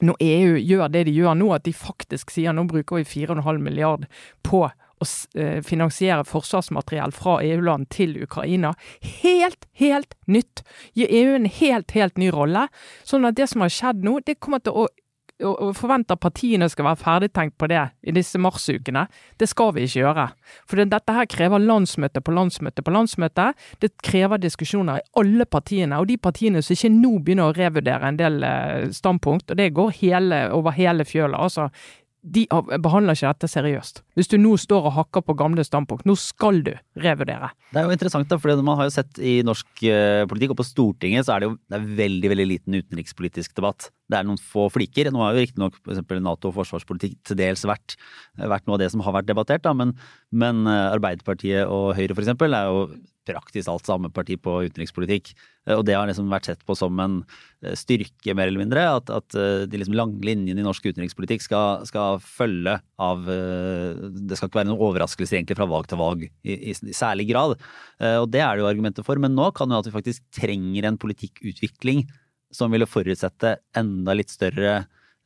når EU gjør det de gjør nå, at de faktisk sier nå bruker vi 4,5 milliard på å eh, finansiere forsvarsmateriell fra EU-land til Ukraina. Helt, helt nytt! Gi EU en helt, helt ny rolle. Sånn at det som har skjedd nå, det kommer til å og forventer partiene skal være ferdigtenkt på det i disse marsukene. Det skal vi ikke gjøre. For dette her krever landsmøte på landsmøte på landsmøte. Det krever diskusjoner i alle partiene. Og de partiene som ikke nå begynner å revurdere en del eh, standpunkt, og det går hele, over hele fjøla. Altså, de behandler ikke dette seriøst. Hvis du nå står og hakker på gamle standpunkt, nå skal du revurdere. Det er jo interessant, da, for man har jo sett i norsk eh, politikk, og på Stortinget så er det jo det er veldig veldig liten utenrikspolitisk debatt. Det er noen få fliker. Nå har jo riktignok f.eks. Nato og forsvarspolitikk til dels vært, vært, noe av det som har vært debattert, da, men, men eh, Arbeiderpartiet og Høyre f.eks. er jo praktisk alt samme parti på utenrikspolitikk. Eh, og det har liksom vært sett på som en styrke, mer eller mindre. At, at de liksom lange linjene i norsk utenrikspolitikk skal, skal, følge av Det skal ikke være noen overraskelse egentlig fra valg til valg i, i, særlig grad. Og det er det jo argumentet for. Men nå kan jo at vi faktisk trenger en politikkutvikling som ville forutsette enda litt større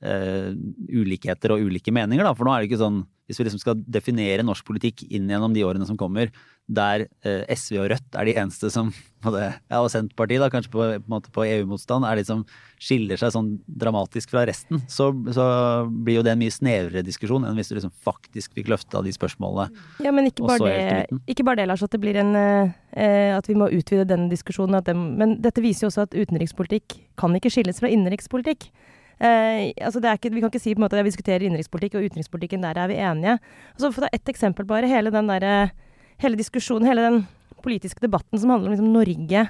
uh, ulikheter og ulike meninger. Da. For nå er det ikke sånn Hvis vi liksom skal definere norsk politikk inn gjennom de årene som kommer, der eh, SV og Rødt er de eneste som ja, og Senterpartiet da, kanskje på, på, på EU-motstand er de som skiller seg sånn dramatisk fra resten, så, så, blir jo det en mye snevrere diskusjon enn hvis du liksom faktisk fikk løfta de spørsmålene. Ja, men ikke bare, det, ikke bare det, Lars, at det blir en eh, At vi må utvide denne diskusjonen. Det, men dette viser jo også at utenrikspolitikk kan ikke skilles fra innenrikspolitikk. Eh, altså ikke, vi kan ikke si på en måte at vi diskuterer innenrikspolitikk, og utenrikspolitikken der er vi enige. Altså, for å ta ett eksempel bare. Hele den der, hele diskusjonen, hele den politiske debatten som handler om liksom Norge,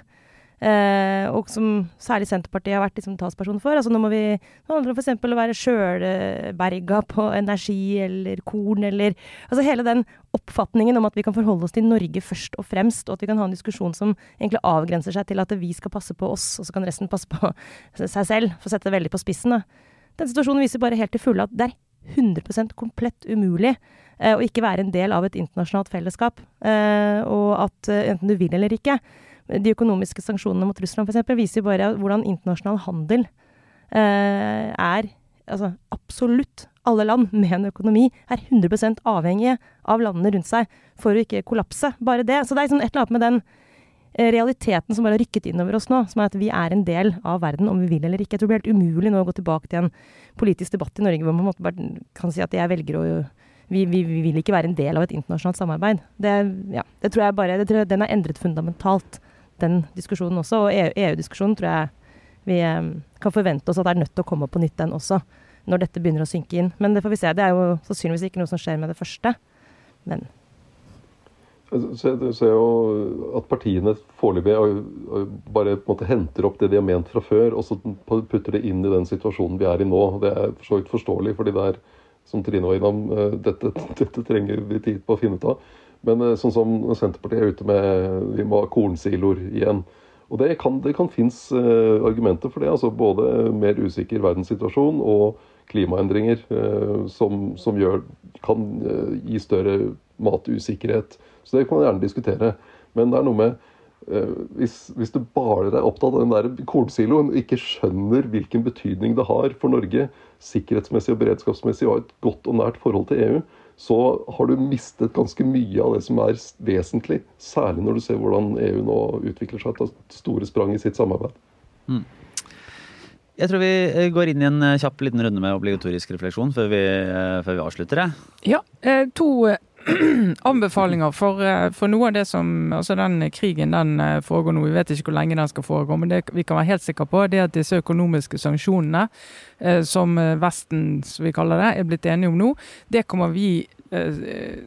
eh, og som særlig Senterpartiet har vært liksom talsperson for. Altså nå må vi Nå handler f.eks. å være sjølberga på energi eller korn eller Altså hele den oppfatningen om at vi kan forholde oss til Norge først og fremst, og at vi kan ha en diskusjon som egentlig avgrenser seg til at vi skal passe på oss, og så kan resten passe på seg selv, for å sette det veldig på spissen. da. Den situasjonen viser bare helt til fulle at det er 100% komplett umulig å eh, ikke være en del av et internasjonalt fellesskap. Eh, og at eh, enten du vil eller ikke De økonomiske sanksjonene mot Russland f.eks. viser jo bare hvordan internasjonal handel er altså, absolutt Alle land med en økonomi er 100% avhengige av landene rundt seg for å ikke kollapse. Bare det. Så det er liksom et eller annet med den eh, realiteten som bare har rykket inn over oss nå, som er at vi er en del av verden om vi vil eller ikke. Jeg tror det blir helt umulig nå å gå tilbake til en politisk debatt i Norge hvor man måtte bare kan si at jeg velger å vi, vi, vi vil ikke være en del av et internasjonalt samarbeid. Det, ja, det tror jeg bare, det tror jeg, Den er endret fundamentalt, den diskusjonen også. Og EU-diskusjonen tror jeg vi kan forvente oss at det er nødt til å komme på nytt, den også. Når dette begynner å synke inn. Men det får vi se. Det er jo sannsynligvis ikke noe som skjer med det første. Men jeg ser jo at partiene foreløpig bare på en måte henter opp det de har ment fra før, og så putter det inn i den situasjonen vi er i nå. Det er for så vidt forståelig, fordi det er, som Trine var innom, eh, dette, dette trenger vi tid på å finne ut av. Men eh, sånn som Senterpartiet er ute med vi må ha kornsiloer igjen. Og det kan, det kan finnes uh, argumenter for det. altså Både mer usikker verdenssituasjon og klimaendringer uh, som, som gjør, kan gi større matusikkerhet. Så det kan man gjerne diskutere. Men det er noe med hvis, hvis, du bare er opptatt av den der kornsiloen og ikke skjønner hvilken betydning det har for Norge sikkerhetsmessig og beredskapsmessig å ha et godt og nært forhold til EU, så har du mistet ganske mye av det som er vesentlig. Særlig når du ser hvordan EU nå utvikler seg til store sprang i sitt samarbeid. Mm. Jeg tror vi eh, går inn i en eh, kjapp liten runde med obligatorisk refleksjon før vi, eh, før vi avslutter. det. Ja, to anbefalinger for, for, noe av det som Altså den krigen den foregår nå. Vi vet ikke hvor lenge den skal foregå, men det vi kan være helt sikre på, det er at disse økonomiske sanksjonene som Vesten, som vi kaller det, er blitt enige om nå, det kommer vi Eh,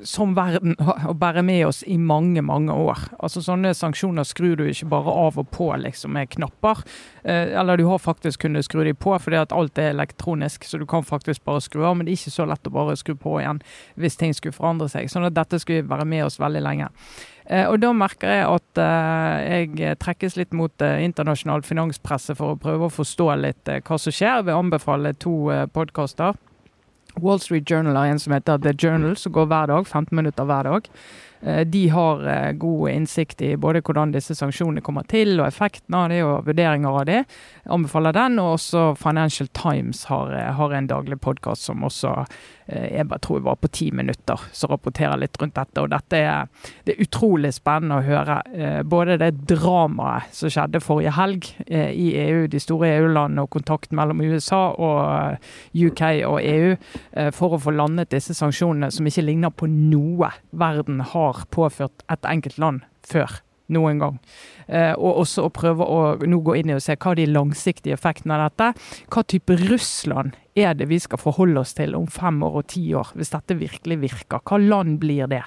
som verden å bære med oss i mange, mange år. Altså Sånne sanksjoner skrur du ikke bare av og på liksom med knapper. Eh, eller du har faktisk kunnet skru dem på, fordi at alt er elektronisk, så du kan faktisk bare skru av. Men det er ikke så lett å bare skru på igjen hvis ting skulle forandre seg. Sånn at dette skulle være med oss veldig lenge. Eh, og da merker jeg at jeg trekkes litt mot internasjonal finanspresse for å prøve å forstå litt hva som skjer. Jeg vil anbefale to podkaster. Wall Street Journal har en som heter The Journal, som går hver dag. 15 minutter hver dag. Eh, de har eh, god innsikt i både hvordan disse sanksjonene kommer til, og effekten av det, og vurderinger av det. Jeg anbefaler den. Og også Financial Times har, eh, har en daglig podkast som også jeg bare tror var på ti minutter, som rapporterer litt rundt dette. Og dette er, det er utrolig spennende å høre. Både det dramaet som skjedde forrige helg i EU, de store EU-landene, og kontakten mellom USA og UK og EU, for å få landet disse sanksjonene som ikke ligner på noe verden har har påført et enkelt land før noen gang. Eh, og også å prøve å nå gå inn i og se hva de langsiktige effektene av dette. Hva type Russland er det vi skal forholde oss til om fem år og ti år, hvis dette virkelig virker? Hva land blir det?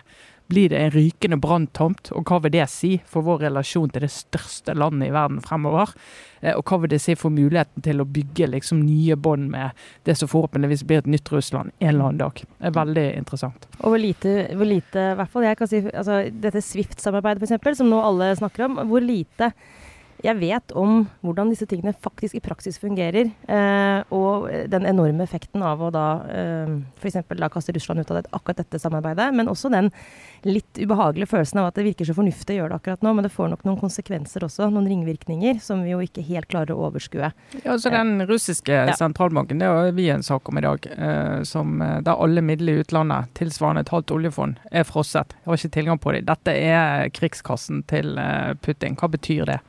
Blir det en rykende branntomt, og hva vil det si for vår relasjon til det største landet i verden fremover? Eh, og hva vil det si for muligheten til å bygge liksom nye bånd med det som forhåpentligvis blir et nytt Russland en eller annen dag? Det er veldig interessant. Og hvor lite, hvor lite i hvert fall jeg kan si, altså Dette Swift-samarbeidet f.eks., som nå alle snakker om, hvor lite jeg vet om hvordan disse tingene faktisk i praksis fungerer. Eh, og den enorme effekten av å da eh, f.eks. kaste Russland ut av det, akkurat dette samarbeidet. Men også den litt ubehagelige følelsen av at det virker så fornuftig å gjøre det akkurat nå. Men det får nok noen konsekvenser også, noen ringvirkninger, som vi jo ikke helt klarer å overskue. Ja, så Den russiske ja. sentralbanken, det har vi en sak om i dag, eh, som, eh, der alle midler i utlandet, tilsvarende et halvt oljefond, er frosset. Jeg har ikke tilgang på dem. Dette er krigskassen til eh, Putin. Hva betyr det?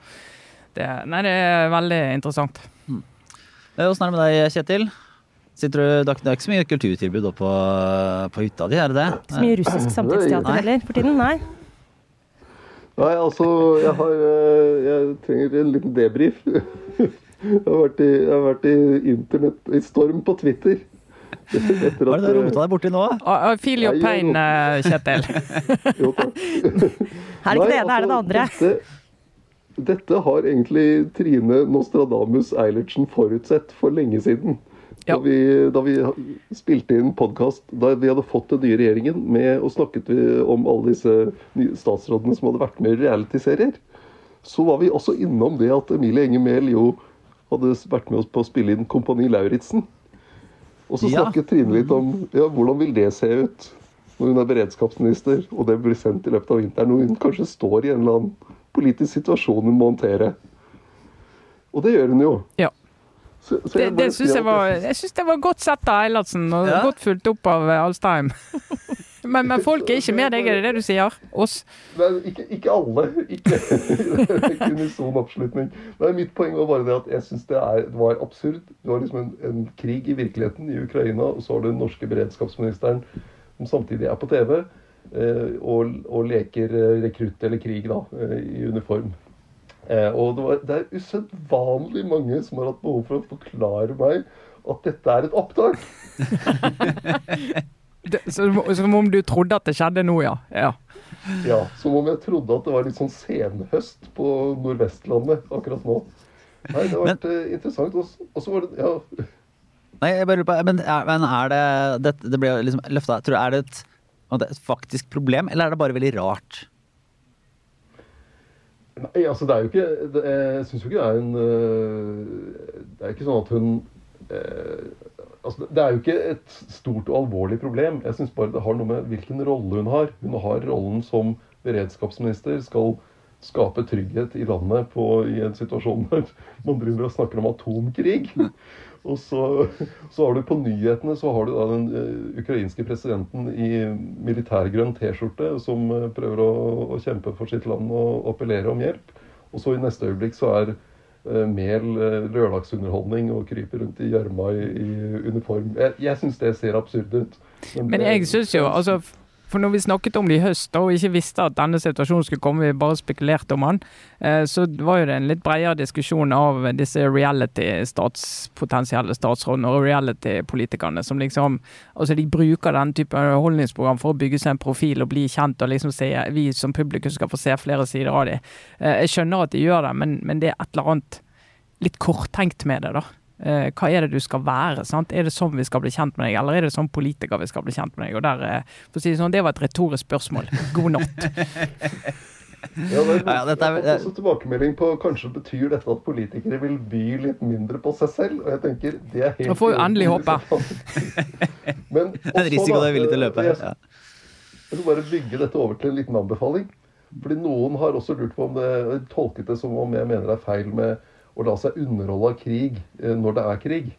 Det, nei, det er veldig interessant. Mm. Er det med deg, Kjetil? Sitter du, det er ikke så mye kulturtilbud på, på hytta di, er det det? Ikke så mye russisk samtidsteater heller for tiden, nei? Nei, altså Jeg, har, eh, jeg trenger en liten debrief. Jeg har vært i, har vært i internett i storm på Twitter. Hva er det du rota deg borti nå? Uh, feel your pain, Kjetil. jo, takk. er det ikke det ene, er det det altså, andre? Dette, dette har egentlig Trine Nostradamus Eilertsen forutsett for lenge siden. Ja. Da, vi, da, vi, spilte inn podkast da vi hadde fått den nye regjeringen, med, og snakket vi om alle disse statsrådene som hadde vært med i realityserier, så var vi også innom det at Emilie Enger Mehl jo hadde vært med oss på å spille inn Kompani Lauritzen. Og så snakket ja. Trine litt om ja, hvordan vil det se ut når hun er beredskapsminister, og det blir sendt i løpet av vinteren, og hun kanskje står i en eller annen politisk situasjon hun må håndtere. Og det gjør hun jo. Ja. Så, så Det, det syns jeg var jeg synes det var godt sett av Eilertsen, og Ja. godt fulgt opp av eh, Alstheim. Men, men folk er ikke med deg, er det det du sier? Oss? Nei, ikke, ikke alle. Ikke, ikke unison oppslutning. Nei, mitt poeng var bare det at jeg syns det, det var absurd. Det var liksom en, en krig i virkeligheten i Ukraina, og så har du den norske beredskapsministeren som samtidig er på TV og, og leker eh, rekrutt eller krig da, eh, i uniform. Eh, og det, var, det er usedvanlig mange som har hatt behov for å forklare meg at dette er et opptak. Det, som, som om du trodde at det skjedde nå, ja. ja. Ja, Som om jeg trodde at det var litt sånn senhøst på Nordvestlandet akkurat nå. Nei, det har vært men, interessant. Og så- var det Ja, Nei, jeg bare lurer på, men men er det Det, det ble jo liksom løfta Tror du er det et, er det er et faktisk problem, eller er det bare veldig rart? Nei, altså det er jo ikke det, Jeg syns jo ikke det er en øh, Det er ikke sånn at hun øh, altså Det er jo ikke et stort og alvorlig problem. Jeg syns bare det har noe med hvilken rolle hun har. Hun har rollen som beredskapsminister, skal skape trygghet i landet på, i en situasjon der man driver og snakker om atomkrig. Og så, så har du på nyhetene så har du da den eh, ukrainske presidenten i militærgrønn T-skjorte som eh, prøver å, å kjempe for sitt land og appellere om hjelp. Og så i neste øyeblikk så er eh, Mehl eh, lørdagsunderholdning og kryper rundt i gjørma i, i uniform. Jeg, jeg syns det ser absurd ut. Men men jeg syns jo, altså For når vi snakket om det i høst og ikke visste at denne situasjonen skulle komme, vi bare spekulerte om den, eh, så var jo det en litt bredere diskusjon av disse reality-statspotensielle statsrådene og reality-politikerne som liksom Altså, de bruker den type underholdningsprogram for å bygge seg en profil og bli kjent, og liksom se Vi som publikum skal få se flere sider av dem. Jeg skjønner at de gjør det, men, men det er et eller annet litt korttenkt med det, da. Eh, hva er det du skal være? sant? Er det sånn vi skal bli kjent med deg, eller er det sånn politiker vi skal bli kjent med deg? Og der, eh, for å si Det sånn, det var et retorisk spørsmål. God natt. Ja, det er, jeg har fått også tilbakemelding på kanskje betyr dette at politikere vil by litt mindre på seg selv. Og jeg tenker det er helt Da får jo endelig håpet. håpe. så fall. Men En risiko du er villig til å løpe. Jeg, Ja. jeg skal bare bygge dette over til en liten anbefaling. Fordi noen har også lurt på om det tolket det som om jeg mener det er feil med å la seg underholde av krig eh, når det er krig.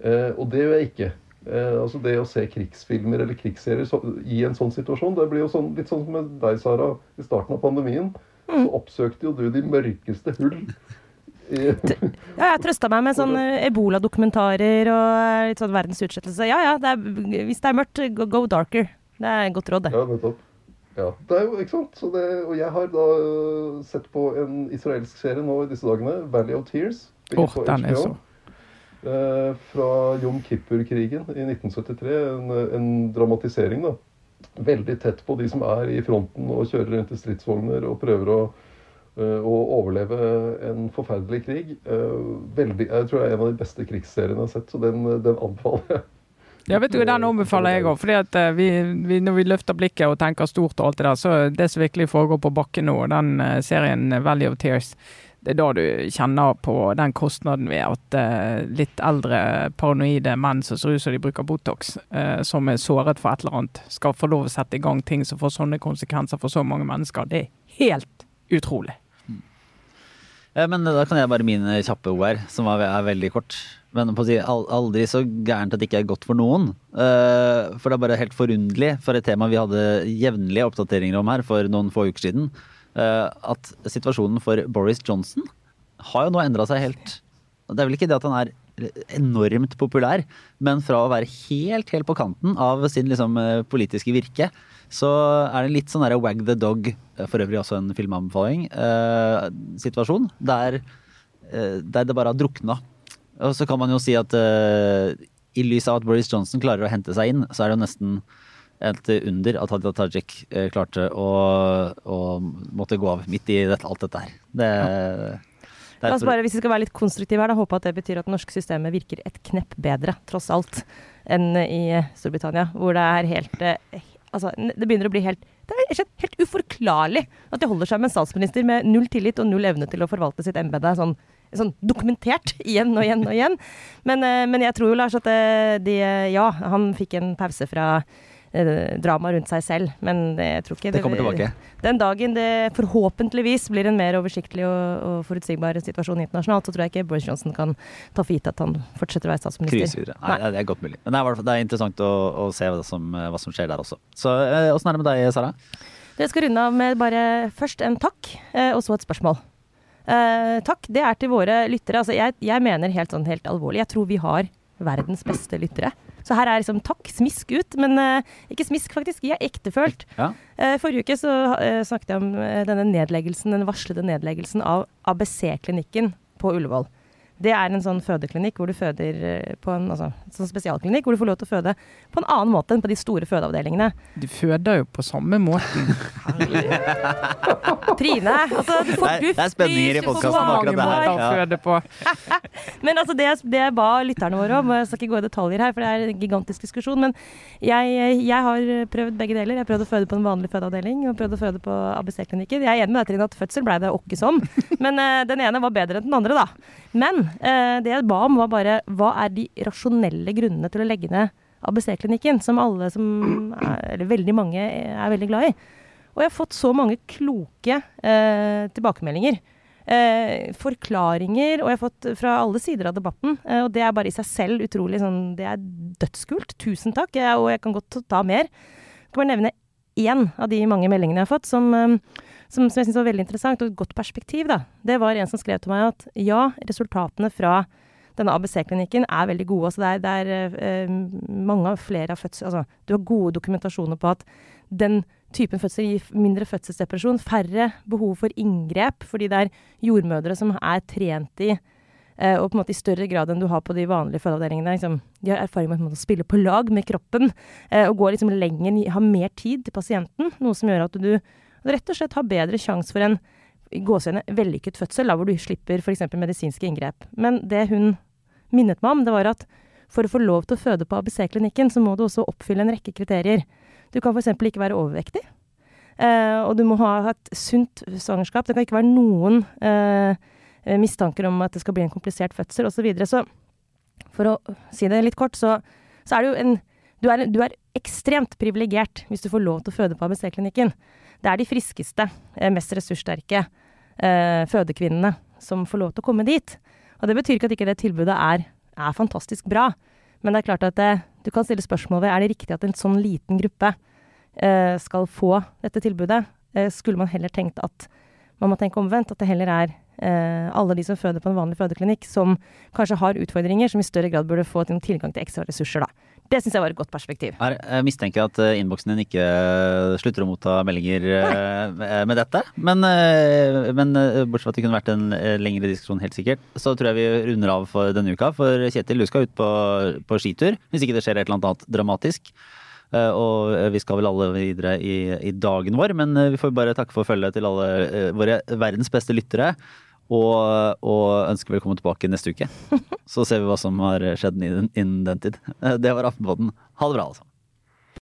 Eh, og det gjør jeg ikke. Eh, altså Det å se krigsfilmer eller krigsserier i en sånn situasjon Det blir jo sånn, litt sånn som med deg, Sara, i starten av pandemien. Så oppsøkte jo du de mørkeste hull. Ja, jeg trøsta meg med sånne ebola-dokumentarer og litt sånn verdens utslettelse. Ja ja, det er, hvis det er mørkt, go, go darker. Det er et godt råd, det. ja, nettopp. Ja, det er jo, ikke sant? Så det, og jeg har da øh, sett på en israelsk serie nå i disse dagene, 'Valley of Tears'. Oh, den er så Eh, fra Jom Kippur-krigen i 1973. En, en dramatisering, da. Veldig tett på de som er i fronten og kjører rundt i stridsvogner og prøver å, eh, å overleve en forferdelig krig. Eh, veldig, jeg tror det er en av de beste krigsseriene jeg har sett, så den, den anbefaler jeg. Ja, vet du, Den anbefaler jeg òg. at eh, vi, vi, Når vi løfter blikket og tenker stort og alt det der, så det som virkelig foregår på bakken nå, den eh, serien Valley of Tears, det er da du kjenner på den kostnaden ved at eh, litt eldre paranoide menn som ser ut som de bruker Botox, som er såret for et eller annet, skal få lov å sette i gang ting som får sånne konsekvenser for så mange mennesker. Det er helt utrolig. Ja, Men da kan jeg bare mine kjappe ord her, som er, er veldig kort. Men si aldri så gærent at det ikke er godt for noen. Eh, For det er bare helt forunderlig for et tema vi hadde jevnlige oppdateringer om her for noen få uker siden, eh, at situasjonen for Boris Johnson har jo nå endra seg helt. Det er vel ikke det at han er enormt populær, men fra å være helt, helt på kanten av sin liksom, eh, politiske virke, så er det litt sånn der wag the dog, for øvrig også en filmanbefaling, situasjon, der, der det bare har drukna. Og så kan man jo si at uh, i lys av at Boris Johnson klarer å hente seg inn, så er det jo nesten et under at Hadia Tajik uh, klarte å, å måtte gå av midt i dette, alt dette her. Det, ja. La oss bare, hvis vi skal være litt konstruktive her, da, håpe at det betyr at det norske systemet virker et knepp bedre, tross alt, enn i Storbritannia, hvor det er helt eh, Altså, det begynner å bli helt det er helt uforklarlig at de holder seg med en statsminister med null tillit og null evne til å forvalte sitt embete sånn, sånn dokumentert igjen og igjen og igjen. Men, eh, men jeg tror jo, Lars, at eh, de Ja, han fikk en pause fra eh, drama rundt seg selv. Men jeg tror ikke Det kommer tilbake. Den dagen det forhåpentligvis blir en mer oversiktlig og, og forutsigbar situasjon internasjonalt, så tror jeg ikke Boris Johnson kan ta for gitt at han fortsetter å være statsminister. Kryse Nei, Nei, det er godt mulig. Men det er, det er interessant å, å se hva som, hva som skjer der også. Så eh, åssen er det med deg, Sara? Dere skal runde av med bare først en takk, eh, og så et spørsmål. Eh, takk, det er til våre lyttere. Altså, jeg, jeg mener helt sånn helt alvorlig, jeg tror vi har verdens beste lyttere. Så her er liksom takk, smisk ut, men eh, ikke smisk faktisk, jeg er ektefølt. Ja. Eh, forrige uke så eh, snakket jeg om eh, denne nedleggelsen, den varslede nedleggelsen av ABC-klinikken på Ullevål. Det er en sånn fødeklinikk hvor du føder eh, på en altså, sånn spesialklinikk hvor du får lov til å føde på en annen måte enn på de store fødeavdelingene. Du føder jo på samme måten. Trine, altså du får duft det er spenninger i podkasten akkurat det her. Ja. Men altså det, det jeg ba lytterne våre om, jeg skal ikke gå i detaljer her, for det er en gigantisk diskusjon, men jeg, jeg har prøvd begge deler. Jeg har prøvd å føde på en vanlig fødeavdeling og prøvd å føde på ABC-klinikken. Jeg er enig med deg, Trine, at fødsel ble det åkke som, men uh, den ene var bedre enn den andre, da. Men det jeg ba om, var bare hva er de rasjonelle grunnene til å legge ned ABC-klinikken, som alle som er, eller veldig mange er veldig glad i. Og jeg har fått så mange kloke eh, tilbakemeldinger. Eh, forklaringer, og jeg har fått fra alle sider av debatten. Eh, og det er bare i seg selv utrolig sånn Det er dødskult. Tusen takk. Jeg, og jeg kan godt ta mer. Jeg kan bare nevne én av de mange meldingene jeg har fått, som, eh, som, som jeg syns var veldig interessant, og et godt perspektiv. da. Det var en som skrev til meg at ja, resultatene fra denne ABC-klinikken er veldig gode. Altså det er, det er eh, mange av flere av fødsel... Altså, du har gode dokumentasjoner på at den typen fødsel gir mindre fødselsdepresjon, færre behov for inngrep, fordi det er jordmødre som er trent i eh, og på en måte i større grad enn du har på de vanlige fødeavdelingene. Liksom, de har erfaring med å spille på lag med kroppen eh, og gå liksom lenger, ha mer tid til pasienten. Noe som gjør at du rett og slett ha bedre sjanse for en i vellykket fødsel, da, hvor du slipper f.eks. medisinske inngrep. Men det hun minnet meg om, det var at for å få lov til å føde på ABC-klinikken, så må du også oppfylle en rekke kriterier. Du kan f.eks. ikke være overvektig. Eh, og du må ha et sunt svangerskap. Det kan ikke være noen eh, mistanker om at det skal bli en komplisert fødsel osv. Så, videre. så for å si det litt kort, så, så er det jo en du er, du er ekstremt privilegert hvis du får lov til å føde på ABC-klinikken. Det er de friskeste, eh, mest ressurssterke eh, fødekvinnene som får lov til å komme dit. Og det betyr ikke at ikke det tilbudet er, er fantastisk bra. Men det er klart at det, du kan stille spørsmål ved er det riktig at en sånn liten gruppe eh, skal få dette tilbudet. Eh, skulle man heller tenkt at man må tenke omvendt, at det heller er eh, alle de som føder på en vanlig fødeklinikk, som kanskje har utfordringer, som i større grad burde få til tilgang til ekstra ressurser, da. Det syns jeg var et godt perspektiv. Her, jeg mistenker at eh, innboksen din ikke eh, slutter å motta meldinger Nei. med dette. Men, eh, men eh, bortsett fra at det kunne vært en eh, lengre diskusjon, helt sikkert, så tror jeg vi runder av for denne uka. For Kjetil, du skal ut på, på skitur. Hvis ikke det skjer et eller annet dramatisk. Eh, Og vi skal vel alle videre i, i dagen vår, men eh, vi får bare takke for følget til alle eh, våre verdens beste lyttere. Og, og ønsker velkommen tilbake neste uke. Så ser vi hva som har skjedd innen den tid. Det var Aftenpodden. Ha det bra, sammen.